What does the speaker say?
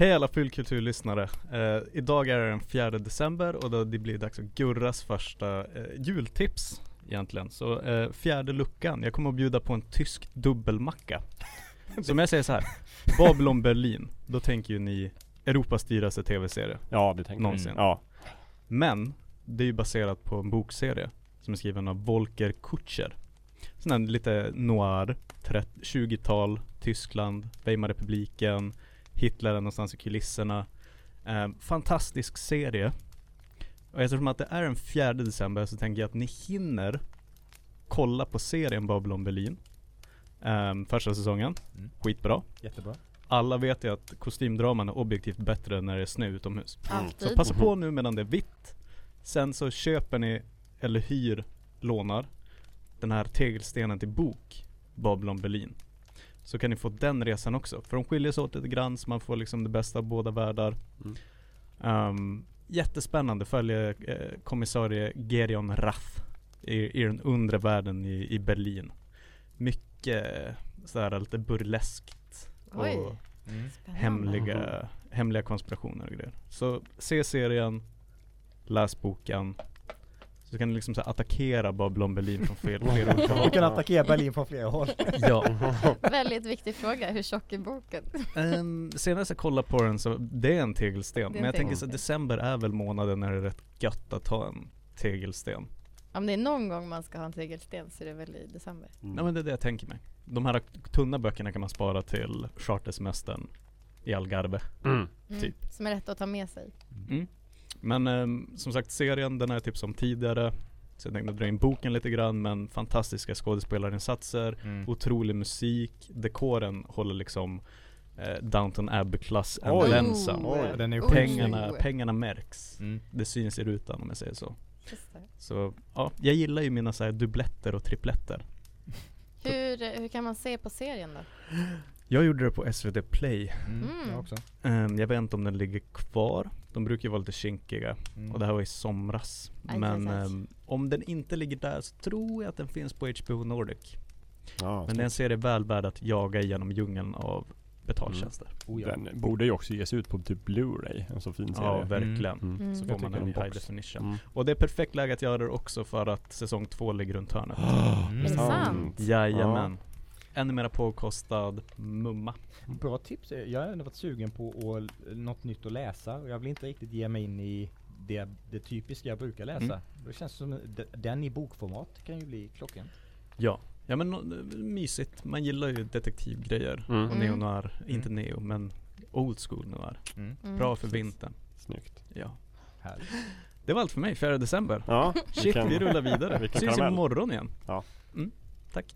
Hej alla fyllkulturlyssnare! Eh, idag är det den 4 december och då det blir dags att Gurras första eh, jultips egentligen. Så eh, fjärde luckan, jag kommer att bjuda på en tysk dubbelmacka. Så om jag säger så här, Babylon Berlin, då tänker ju ni Europas dyraste tv-serie. Ja, det tänker Någonsin. jag. Ja. Men det är ju baserat på en bokserie som är skriven av Volker Kutscher. Sån här lite noir, 30 20-tal, Tyskland, Weimarrepubliken, Hitler är någonstans i kulisserna. Eh, fantastisk serie. Och eftersom att det är den 4 december så tänker jag att ni hinner kolla på serien Babylon Berlin. Eh, första säsongen. Mm. Skitbra. Jättebra. Alla vet ju att kostymdraman är objektivt bättre när det är snö utomhus. Alltid. Så passa på nu medan det är vitt. Sen så köper ni, eller hyr, lånar den här tegelstenen till bok, Babylon Berlin. Så kan ni få den resan också. För de skiljer sig åt lite grann så man får liksom det bästa av båda världar. Mm. Um, jättespännande, följer eh, kommissarie Gerion Rath i, i den undre världen i, i Berlin. Mycket sådär lite burleskt Oj. och Mm. Hemliga, hemliga konspirationer och grejer. Så se serien, läs boken. Så kan ni liksom så attackera Babylon Berlin från fel, flera olika Du håll. kan attackera Berlin från flera håll. Ja. Väldigt viktig fråga, hur tjock är boken? Um, senast jag kollade på den så det är en tegelsten. Är en Men jag tänker så tegelsten. december är väl månaden när det är rätt gött att ta en tegelsten. Om det är någon gång man ska ha en tegelsten så är det väl i december. Mm. Nej men det är det jag tänker mig. De här tunna böckerna kan man spara till chartersemestern i Algarve. Mm. Mm. Typ. Som är rätt att ta med sig. Mm. Men ehm, som sagt serien, den har jag tipsat om tidigare. Så jag tänkte dra in boken lite grann men fantastiska skådespelarinsatser, Mm. otrolig musik, dekoren håller liksom eh, Downton Abbey-klass ju Oj. skitsnygg. Pengarna, pengarna märks. Mm. Det syns i rutan om jag säger så. Så ja, jag gillar ju mina så här dubbletter och tripletter. Hur, eh, hur kan man se på serien då? Jag gjorde det på SVT Play. Mm. Mm. Jag också. Ehm, jag vet inte om den ligger kvar. De brukar ju vara lite kinkiga. Mm. Och det här var i somras. Aj, Men aj, aj. ehm, om den inte ligger där så tror jag att den finns på HBO Nordic. Ja, Men det är en serie väl värd att jaga genom djungeln av betaltjänster. Oh, ja. Den borde ju också ges ut på typ Blu-ray, en så fin serie. Ja, verkligen. Mm. Mm. Så Jag får man den i high definition. Mm. Och det är perfekt läge att göra det också för att säsong två ligger runt hörnet. Mm. Är det sant? Jajamän. Ännu mera påkostad mumma. Bra tips. Jag har ändå varit sugen på att, något nytt att läsa och jag vill inte riktigt ge mig in i det, det typiska jag brukar läsa. Mm. Det känns som den i bokformat kan ju bli klocken. Ja. Ja men mysigt. Man gillar ju detektivgrejer. Mm. Och Mm. neo-noir. Inte neo men old school noir. Mm. Mm. Bra för vintern. Snyggt. Ja. Härligt. Det var allt för mig, 4 december. Ja, Shit, vilken- vi rullar vidare. vilken Syns imorgon igen. Ja. Mm, tack.